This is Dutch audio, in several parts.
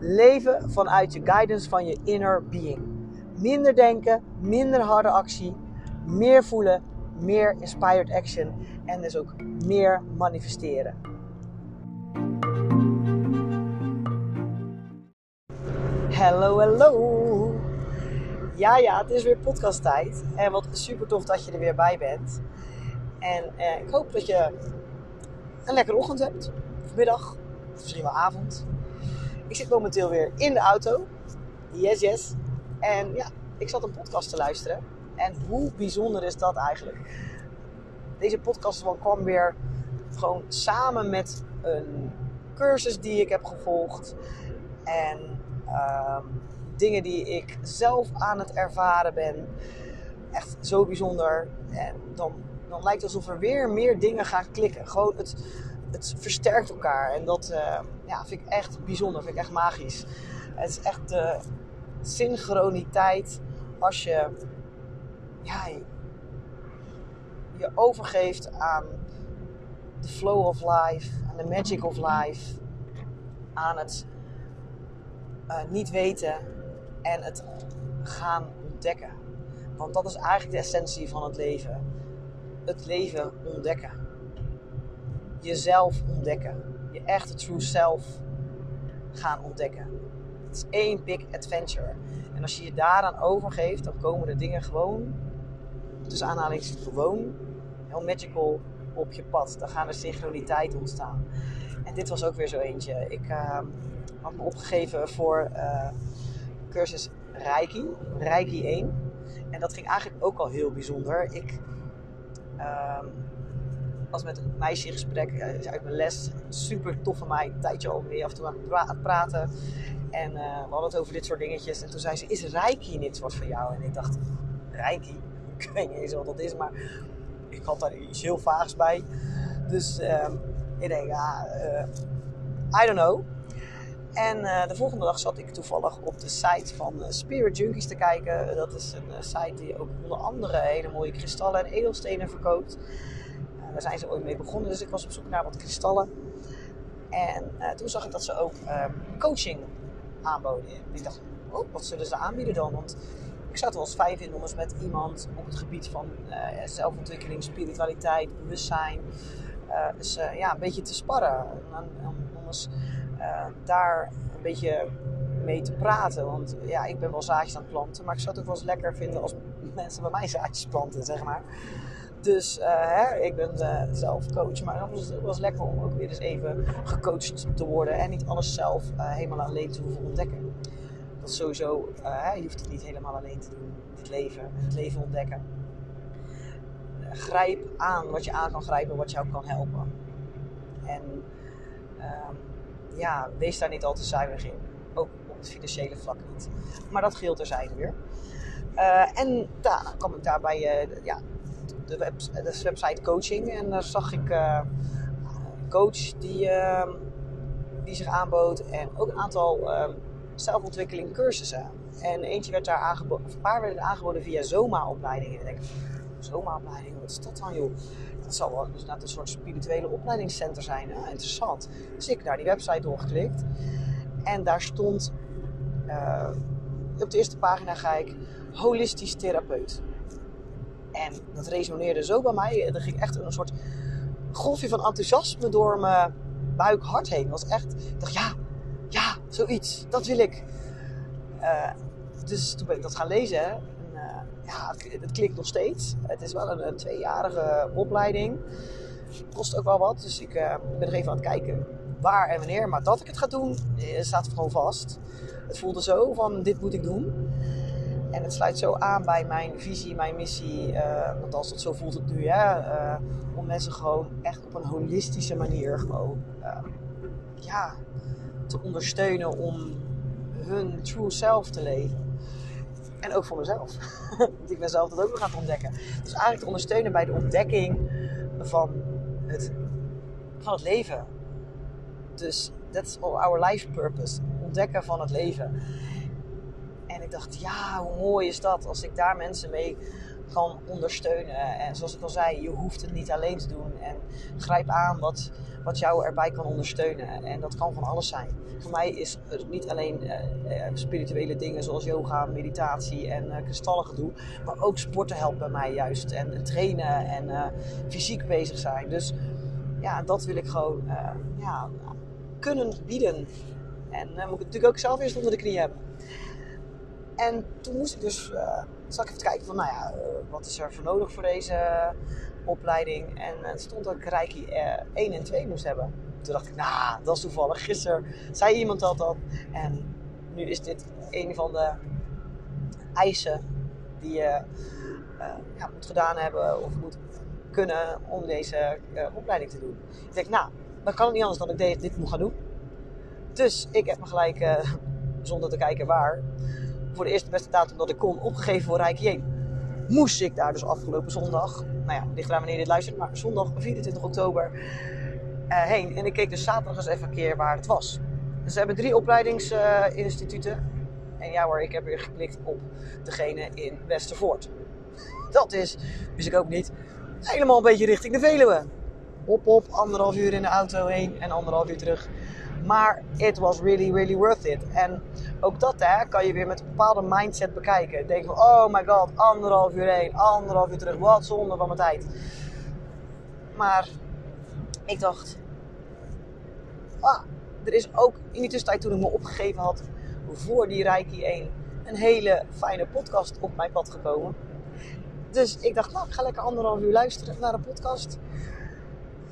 Leven vanuit je guidance van je inner being. Minder denken, minder harde actie, meer voelen, meer inspired action en dus ook meer manifesteren. Hallo, hallo. Ja, ja, het is weer podcasttijd. En wat super tof dat je er weer bij bent. En eh, ik hoop dat je een lekkere ochtend hebt. Of middag. Of misschien wel avond. Ik zit momenteel weer in de auto. Yes, yes. En ja, ik zat een podcast te luisteren. En hoe bijzonder is dat eigenlijk? Deze podcast kwam weer gewoon samen met een cursus die ik heb gevolgd. En ehm, dingen die ik zelf aan het ervaren ben. Echt zo bijzonder. En dan, dan lijkt het alsof er weer meer dingen gaan klikken. Gewoon het, het versterkt elkaar. En dat uh, ja, vind ik echt bijzonder. Vind ik echt magisch. Het is echt de synchroniteit als je je overgeeft aan de flow of life, aan de magic of life, aan het uh, niet weten en het gaan ontdekken. Want dat is eigenlijk de essentie van het leven. Het leven ontdekken. Jezelf ontdekken. Je echte true self gaan ontdekken. Het is één big adventure. En als je je daaraan overgeeft, dan komen de dingen gewoon tussen aanhalingstekens gewoon, heel magical op je pad. Dan gaan er synchroniteit ontstaan. En dit was ook weer zo eentje. Ik uh, had me opgegeven voor uh, cursus Reiki, Reiki 1. En dat ging eigenlijk ook al heel bijzonder. Ik uh, was met een meisje in gesprek uit mijn les. Super tof van mij, een tijdje al mee af en toe aan het praten. En we hadden het over dit soort dingetjes. En toen zei ze, is Reiki niks wat voor jou? En ik dacht, Reiki? ik weet niet eens wat dat is, maar ik had daar iets heel vaags bij. Dus uh, ik denk, ja, uh, I don't know. En de volgende dag zat ik toevallig op de site van Spirit Junkies te kijken. Dat is een site die ook onder andere hele mooie kristallen en edelstenen verkoopt. Daar zijn ze ooit mee begonnen, dus ik was op zoek naar wat kristallen. En toen zag ik dat ze ook ehm, coaching aanboden. ik dacht, oh, wat zullen ze aanbieden dan? Want ik zou het wel eens fijn vinden om eens met iemand op het gebied van uh, zelfontwikkeling, spiritualiteit, bewustzijn, dus, ja, een beetje te sparren. Om, om eens daar een beetje mee te praten. Want ja, ik ben wel zaadjes aan het planten, maar ik zou het ook wel eens lekker vinden als mensen bij mij zaadjes planten, zeg maar. Dus hè, ik ben zelf coach, maar was het eens lekker om ook weer eens even gecoacht te worden en niet alles zelf helemaal alleen te hoeven ontdekken sowieso, uh, je hoeft het niet helemaal alleen te doen, dit leven, het leven ontdekken. grijp aan wat je aan kan grijpen, wat jou kan helpen. En uh, ja, wees daar niet al te zuinig in. Ook op het financiële vlak niet. Maar dat geldt terzijde weer. Uh, en daar kwam ik daar bij uh, ja, de, web, de, website coaching. En daar zag ik een coach die, ehm, die zich aanbood. En ook een aantal ehm, zelfontwikkeling cursussen. En eentje werd daar aangeboden, of een paar werden aangeboden via Zoma-opleidingen. En ik denk, Zoma-opleidingen, wat is dat dan joh? Dat zal wel dus een soort spirituele opleidingscenter zijn. Ja, interessant. Dus ik naar die website doorgeklikt. En daar stond, uh, op de eerste pagina ga ik, holistisch therapeut. En dat resoneerde zo bij mij. Er ging echt een soort golfje van enthousiasme door mijn buik hart heen. Was echt, ik dacht ja, ja, zoiets, dat wil ik. Uh, dus toen ben ik dat gaan lezen. En, uh, ja, het, het, klikt nog steeds. Het is wel een, tweejarige opleiding. Kost ook wel wat. Dus ik uh, ben er even aan het kijken waar en wanneer. Maar dat ik het ga doen, staat gewoon vast. Het voelde zo van, dit moet ik doen. En het sluit zo aan bij mijn visie, mijn missie. want als dat zo voelt het nu, hè. om mensen gewoon echt op een holistische manier gewoon... ja, te ondersteunen om hun true self te leven. En ook voor mezelf. Want ik ben zelf dat ook nog aan het ontdekken. Dus eigenlijk te ondersteunen bij de ontdekking van het, van het leven. Dus that's our life purpose. Ontdekken van het leven. En ik dacht, ja, hoe mooi is dat als ik daar mensen mee kan ondersteunen. En zoals ik al zei, je hoeft het niet alleen te doen. En grijp aan wat, wat jou erbij kan ondersteunen. En dat kan van alles zijn. Voor mij is het niet alleen uh, spirituele dingen zoals yoga, meditatie en uh, kristallen gedoe. Maar ook sporten helpt bij mij juist. En, en trainen en fysiek bezig zijn. Dus ja, dat wil ik gewoon ja, kunnen bieden. En moet ik natuurlijk ook zelf eerst onder de knie hebben. En toen moest ik dus, uh, ik even kijken van, nou ja, uh, wat is er voor nodig voor deze opleiding? En het stond dat ik Reiki uh, 1 en 2 moest hebben. Toen dacht ik, nou, dat is toevallig. Gisteren zei iemand dat dan. En nu is dit een van de eisen die je moet gedaan hebben of moet kunnen om deze opleiding te doen. Ik denk, nou, dan kan het niet anders dan ik dit moet gaan doen. Dus ik heb me gelijk, zonder te kijken waar, voor de eerste beste datum dat ik kon opgegeven voor Rijk 1. Moest ik daar dus afgelopen zondag, nou ja, ligt eraan wanneer je dit luistert, maar zondag 24 oktober uh, heen. En ik keek dus zaterdag eens even een keer waar het was. Dus ze hebben drie opleidingsinstituten. en ja hoor, ik heb weer geklikt op degene in Westervoort. Dat is, wist ik ook niet, helemaal een beetje richting de Veluwe. Op, op, anderhalf uur in de auto heen en anderhalf uur terug. Maar it was really, really worth it. En ook dat hè, kan je weer met een bepaalde mindset bekijken. Denk van, oh my god, anderhalf uur heen, anderhalf uur terug. Wat zonde van mijn tijd. Maar ik dacht, ah, er is ook in die tussentijd toen ik me opgegeven had voor die Reiki 1 een hele fijne podcast op mijn pad gekomen. Dus ik dacht, nou, ik ga lekker anderhalf uur luisteren naar een podcast.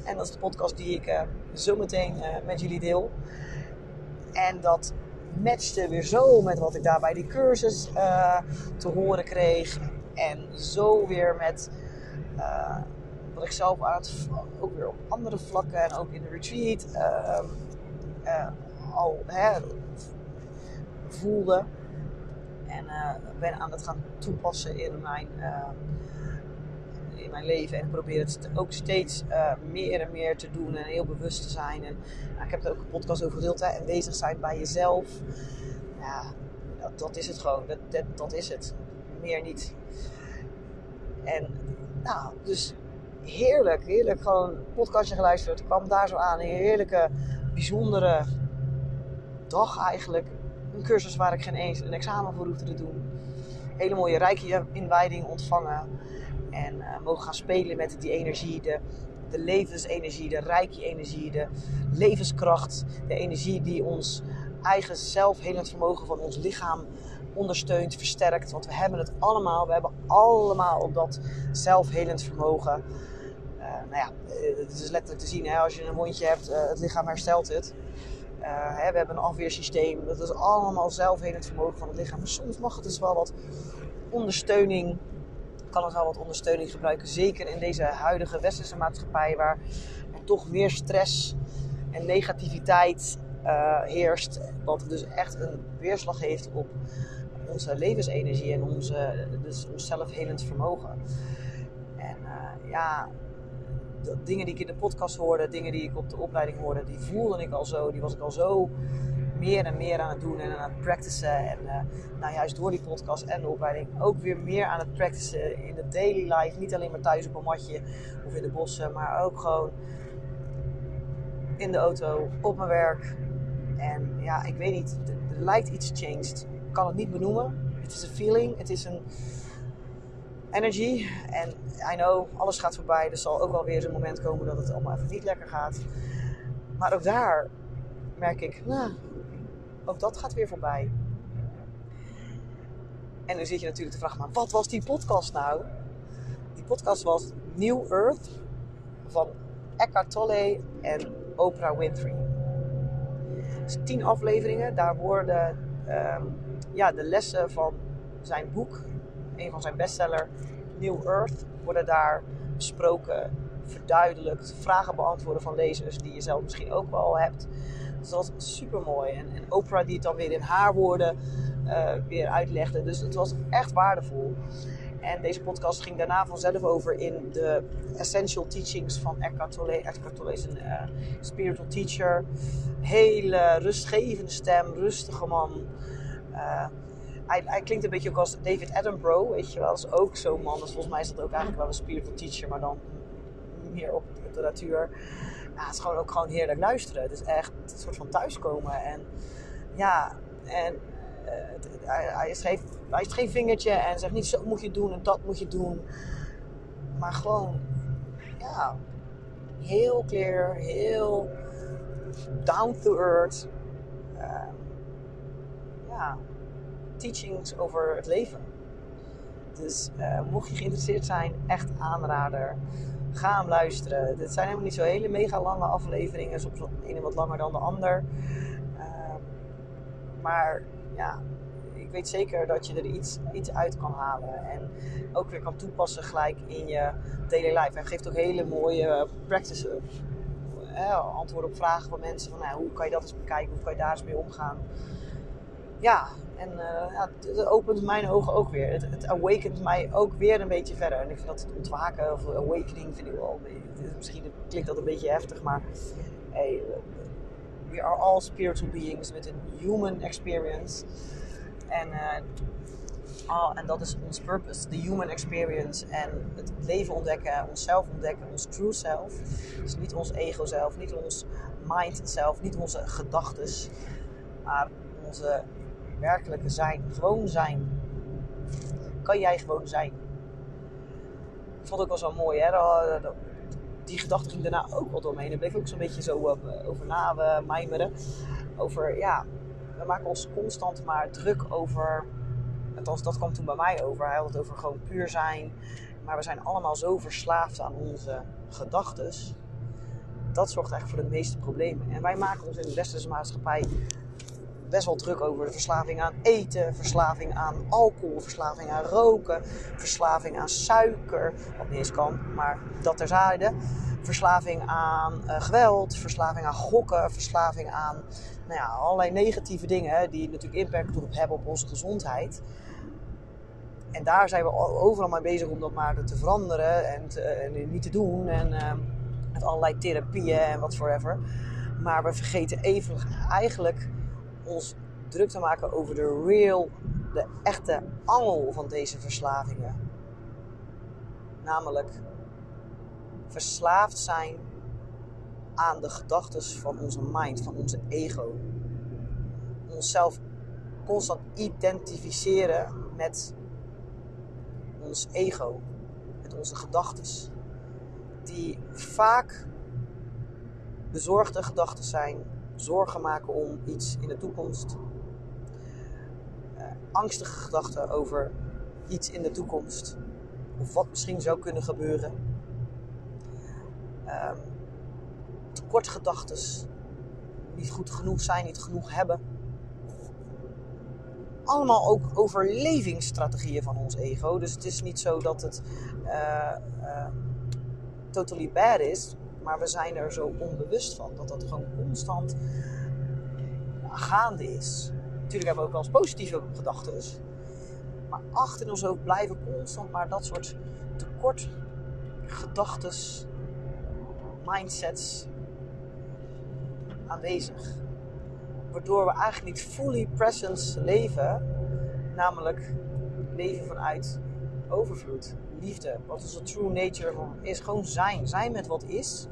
En dat is de podcast die ik uh, zo meteen uh, met jullie deel. En dat matchte weer zo met wat ik daar bij die cursus uh, te horen kreeg. En zo weer met wat ik zelf aan het, ook weer op andere vlakken en ook in de retreat al hè, voelde. En ben aan het gaan toepassen in mijn in mijn leven. En ik probeer het ook steeds uh, meer en meer te doen en heel bewust te zijn. En nou, ik heb er ook een podcast over gedeeld. En bezig zijn bij jezelf. Ja, dat, dat is het gewoon. Dat, dat, dat, is het. Meer niet. En nou, dus heerlijk, heerlijk. Gewoon een podcastje geluisterd. kwam daar zo aan. Een heerlijke, bijzondere dag eigenlijk. Een cursus waar ik geen eens een examen voor hoefde te doen. Hele mooie rijke inwijding ontvangen. En uh, mogen gaan spelen met die energie, de, de levensenergie, de rijke energie, de levenskracht. De energie die ons eigen zelfhelend vermogen van ons lichaam ondersteunt, versterkt. Want we hebben het allemaal, we hebben allemaal op dat zelfhelend vermogen. Uh, nou ja, eh, het is letterlijk te zien, hè, als je een wondje hebt, het lichaam herstelt het. Hè, we hebben een afweersysteem, dat is allemaal zelfhelend vermogen van het lichaam. Maar soms mag het dus wel wat ondersteuning kan het wel wat ondersteuning gebruiken. Zeker in deze huidige westerse maatschappij waar toch meer stress en negativiteit uh, heerst. Wat dus echt een weerslag heeft op onze levensenergie en onze, dus ons zelfhelend vermogen. En uh, ja, dingen die ik in de podcast hoorde, dingen die ik op de opleiding hoorde, die voelde ik al zo. Die was ik al zo meer en meer aan het doen en aan het practicen. En uh, nou, juist door die podcast en de opleiding ook weer meer aan het practicen in de daily life. Niet alleen maar thuis op een matje of in de bossen, maar ook gewoon in de auto, op mijn werk. En ja, ik weet niet, er lijkt iets changed. Ik kan het niet benoemen. Het is een feeling, het is een energy. En I know, alles gaat voorbij. Er zal ook wel weer zo'n moment komen dat het allemaal even niet lekker gaat. Maar ook daar merk ik, nou, ook dat gaat weer voorbij. En dan zit je natuurlijk te vragen, maar wat was die podcast nou? Die podcast was New Earth van Eckhart Tolle en Oprah Winfrey. Dus tien afleveringen, daar worden ehm, ja, de lessen van zijn boek, een van zijn bestseller, New Earth, worden daar besproken, verduidelijkt, vragen beantwoorden van lezers die je zelf misschien ook wel hebt Dus dat was super mooi. En, en Oprah die het dan weer in haar woorden uh, weer uitlegde. Dus het was echt waardevol. En deze podcast ging daarna vanzelf over in de essential teachings van Eckhart Tolle. Eckhart Tolle is een uh, spiritual teacher. Hele rustgevende stem, rustige man. Uh, hij, hij, klinkt een beetje ook als David Attenborough, weet je wel. Dat is ook zo'n man. Volgens mij is dat ook eigenlijk wel een spiritual teacher, maar dan meer op de natuur. Ja, het is gewoon ook gewoon heerlijk luisteren. Het is echt een soort van thuiskomen. En ja, en uh, hij, hij, geen, hij geen vingertje en zegt niet zo moet je doen en dat moet je doen. Maar gewoon, ja, heel clear, heel down to earth. Uh, ja, teachings over het leven. Dus uh, mocht je geïnteresseerd zijn, echt aanrader. Ga hem luisteren. Dit zijn helemaal niet zo hele mega lange afleveringen. Soms de ene wat langer dan de ander. Uh, maar ja, ik weet zeker dat je er iets, iets uit kan halen. En ook weer kan toepassen gelijk in je daily life. En geeft ook hele mooie practices. Eh, antwoorden op vragen van mensen. Van, nou, hoe kan je dat eens bekijken? Hoe kan je daar eens mee omgaan? Ja, en uh, ja, het opent mijn ogen ook weer. Het, het awakent mij ook weer een beetje verder. En ik vind dat het ontwaken of awakening vind ik wel. Misschien klinkt dat een beetje heftig, maar hey, we are all spiritual beings met een human experience. En, oh, en dat is ons purpose, de human experience. En het leven ontdekken, onszelf ontdekken, ons true self. Dus niet ons ego zelf, niet ons mind zelf, niet onze gedachtes, maar onze werkelijke zijn. Gewoon zijn. Kan jij gewoon zijn. Ik vond ook wel zo mooi, hè? Die gedachte ging daarna ook wel door me heen. Daar bleef ik ook zo'n beetje zo uh, over na uh, mijmeren. Over, ja, we maken ons constant maar druk over. Althans, dat kwam toen bij mij over. Hij had het over gewoon puur zijn. Maar we zijn allemaal zo verslaafd aan onze gedachten. Dat zorgt eigenlijk voor de meeste problemen. En wij maken ons in de westerse maatschappij best wel druk over de verslaving aan eten, verslaving aan alcohol, verslaving aan roken, verslaving aan suiker, wat niet eens kan, maar dat terzijde. Verslaving aan uh, geweld, verslaving aan gokken, verslaving aan nou ja, allerlei negatieve dingen die natuurlijk impact op hebben op onze gezondheid. En daar zijn we overal mee bezig om dat maar te veranderen en, te, en niet te doen. En uh, met allerlei therapieën en wat forever. Maar we vergeten even eigenlijk ons druk te maken over de real, de echte angel van deze verslavingen. Namelijk verslaafd zijn aan de gedachten van onze mind, van onze ego. Onszelf constant identificeren met ons ego, met onze gedachten. Die vaak bezorgde gedachten zijn, zorgen maken om iets in de toekomst, uh, angstige gedachten over iets in de toekomst, of wat misschien zou kunnen gebeuren. Um, tekortgedachten, niet goed genoeg zijn, niet genoeg hebben. Allemaal ook overlevingsstrategieën van ons ego. Dus het is niet zo dat het uh, uh, totally bad is. Maar we zijn er zo onbewust van dat dat gewoon constant gaande is. Natuurlijk hebben we ook wel eens positieve gedachten. Maar achter ons hoofd blijven constant maar dat soort tekort gedachten, mindsets aanwezig. Waardoor we eigenlijk niet fully presence leven. Namelijk leven vanuit overvloed, liefde. Wat onze true nature is. Gewoon zijn. Zijn met wat is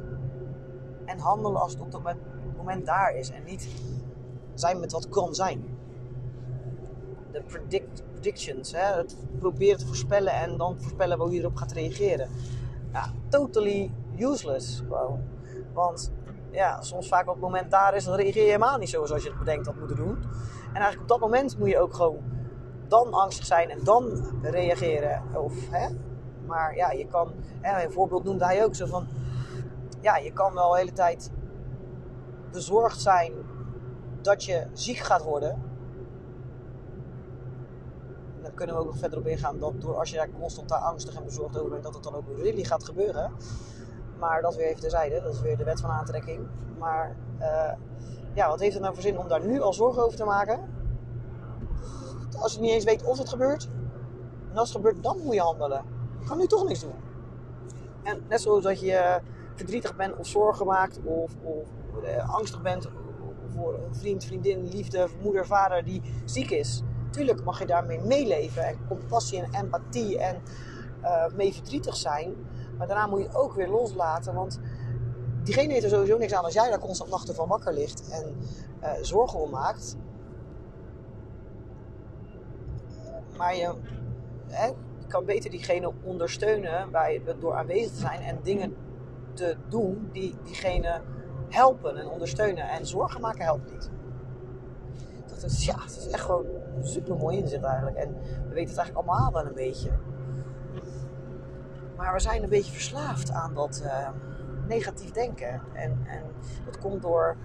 en handelen als het op dat moment daar is. En niet zijn met wat kan zijn. De predict, predictions, hè? het proberen te voorspellen en dan voorspellen hoe je erop gaat reageren. Ja, totally useless gewoon. Want ja, soms vaak op het moment daar is, dan reageer je helemaal niet zo zoals je het bedenkt dat moeten doen. En eigenlijk op dat moment moet je ook gewoon dan angstig zijn en dan reageren. Of, hè? Maar ja, je kan, hè, een voorbeeld noemde hij ook zo van, ja, je kan wel de hele tijd bezorgd zijn dat je ziek gaat worden. En dan kunnen we ook nog verder op ingaan dat door als je daar constant daar angstig en bezorgd over bent, dat het dan ook really gaat gebeuren. Maar dat weer even terzijde. Dat is weer de wet van aantrekking. Maar uh, ja, wat heeft het nou voor zin om daar nu al zorgen over te maken? Als je niet eens weet of het gebeurt. En als het gebeurt, dan moet je handelen. Je kan nu toch niks doen. En net zoals dat je verdrietig bent of zorgen maakt of, of uh, angstig bent voor een vriend, vriendin, liefde, moeder, vader die ziek is. Tuurlijk mag je daarmee meeleven en compassie en empathie en uh, mee verdrietig zijn. Maar daarna moet je ook weer loslaten, want diegene heeft er sowieso niks aan als jij daar constant nachten van wakker ligt en zorgen om maakt. Maar je, hè, kan beter diegene ondersteunen bij, door aanwezig te zijn en dingen te doen die diegene helpen en ondersteunen. En zorgen maken helpt niet. Dat is, ja, het is echt gewoon super mooi inzicht eigenlijk. En we weten het eigenlijk allemaal wel een beetje. Maar we zijn een beetje verslaafd aan dat uh, negatief denken. En, en dat komt door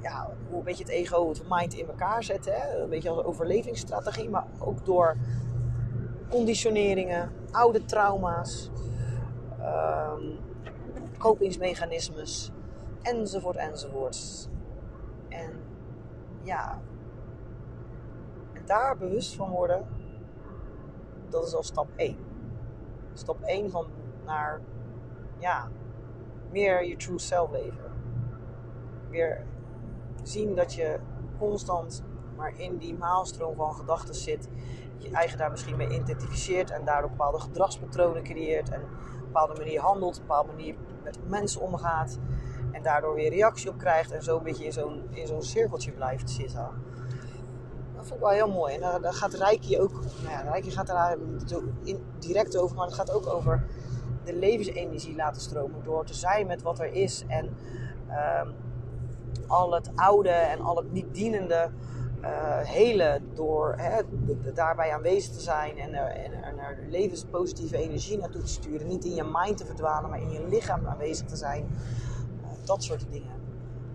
ja, hoe een beetje het ego, het mind in elkaar zetten. Hè? Een beetje als overlevingsstrategie. Maar ook door conditioneringen, oude trauma's, um, kopingsmechanismes, enzovoort, enzovoort. En ja, daar bewust van worden, dat is al stap 1. Stap 1 van naar, ja, meer je true self leven. Zien dat je constant maar in die maalstroom van gedachten zit. Je eigen daar misschien mee identificeert en daardoor bepaalde gedragspatronen creëert. En op een bepaalde manier handelt, op een bepaalde manier met mensen omgaat. En daardoor weer reactie op krijgt en zo een beetje in zo'n, in zo'n cirkeltje blijft zitten. Dat vind ik wel heel mooi. En daar, gaat Reiki ook, nou ja, gaat daar direct over, maar het gaat ook over de levensenergie laten stromen door te zijn met wat er is. En um, al het oude en al het niet dienende uh, helen door hè, daarbij aanwezig te zijn en er, en, en levenspositieve energie naartoe te sturen. Niet in je mind te verdwalen, maar in je lichaam aanwezig te zijn dat soort dingen.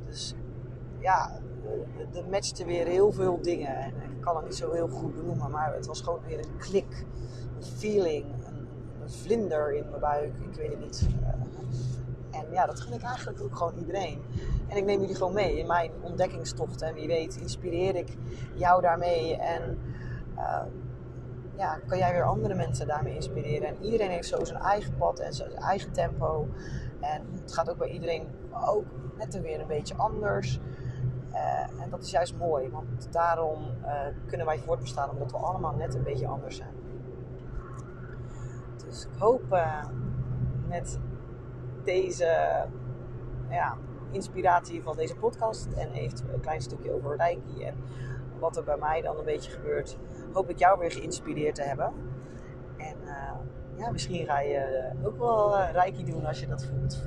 Dus ja, er matchte weer heel veel dingen. En ik kan het niet zo heel goed benoemen, maar het was gewoon weer een klik, een feeling, een, vlinder in mijn buik. Ik weet het niet. Eh, en ja, dat gun ik eigenlijk ook gewoon iedereen. En ik neem jullie gewoon mee in mijn ontdekkingstocht. En wie weet, inspireer ik jou daarmee. En uh, ja, kan jij weer andere mensen daarmee inspireren. En iedereen heeft zo zijn eigen pad en zijn eigen tempo. En het gaat ook bij iedereen ook net weer een beetje anders. Uh, en dat is juist mooi, want daarom uh, kunnen wij voortbestaan, omdat we allemaal net een beetje anders zijn. Dus ik hoop uh, met deze ja, inspiratie van deze podcast en eventueel een klein stukje over Reiki en wat er bij mij dan een beetje gebeurt, hoop ik jou weer geïnspireerd te hebben. En ja, misschien ga je eh, ook wel uh, reiki doen als je dat voelt.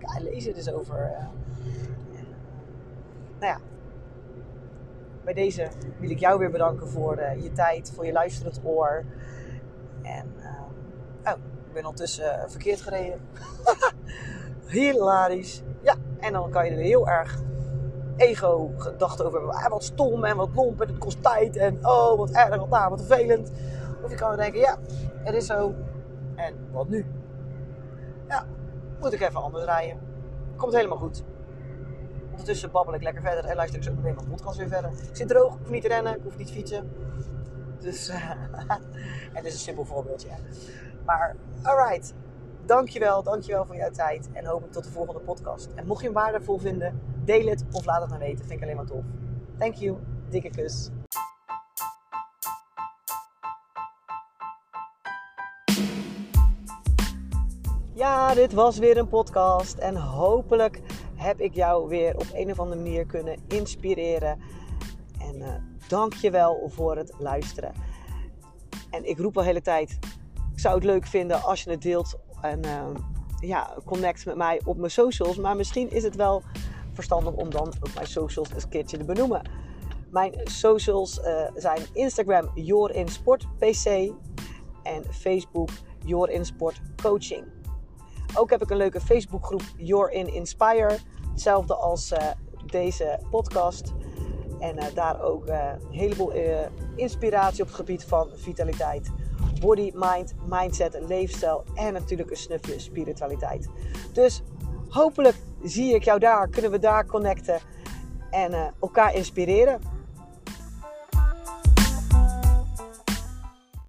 Uh, lees er dus over. Nou ja, bij deze wil ik jou weer bedanken voor je tijd, voor je luisterend oor. En, oh, ben ondertussen verkeerd gereden. Hilarisch. Ja, en dan kan je er heel erg ego gedachten over hebben. Ah, wat stom en wat lomp en het kost tijd en oh, wat erg, wat nou, wat vervelend. Of je kan denken, ja, het is zo. En wat nu? Ja, moet ik even anders rijden. Komt helemaal goed. Ondertussen babbel ik lekker verder en luister ik zo meteen mijn podcast weer verder. Ik zit droog, ik hoef niet rennen, ik hoef niet fietsen. Dus, uh, het is een simpel voorbeeldje. Maar, alright. Dankjewel, dankjewel voor jouw tijd. En hopelijk tot de volgende podcast. En mocht je hem waardevol vinden, deel het of laat het me weten. Vind ik alleen maar tof. Thank you. Dikke kus. Ja, dit was weer een podcast. En hopelijk heb ik jou weer op een of andere manier kunnen inspireren. En uh, dank je wel voor het luisteren. En ik roep al hele tijd, ik zou het leuk vinden als je het deelt. En uh, ja, connect met mij op mijn socials. Maar misschien is het wel verstandig om dan ook mijn socials een keertje te benoemen. Mijn socials uh, zijn Instagram YourInSportPC en Facebook YourInSportCoaching. Coaching. Ook heb ik een leuke Facebookgroep You're in Inspire. Hetzelfde als uh, deze podcast. En daar ook een heleboel inspiratie op het gebied van vitaliteit. Body, mind, mindset, leefstijl en natuurlijk een snufje spiritualiteit. Dus hopelijk zie ik jou daar, kunnen we daar connecten en elkaar inspireren.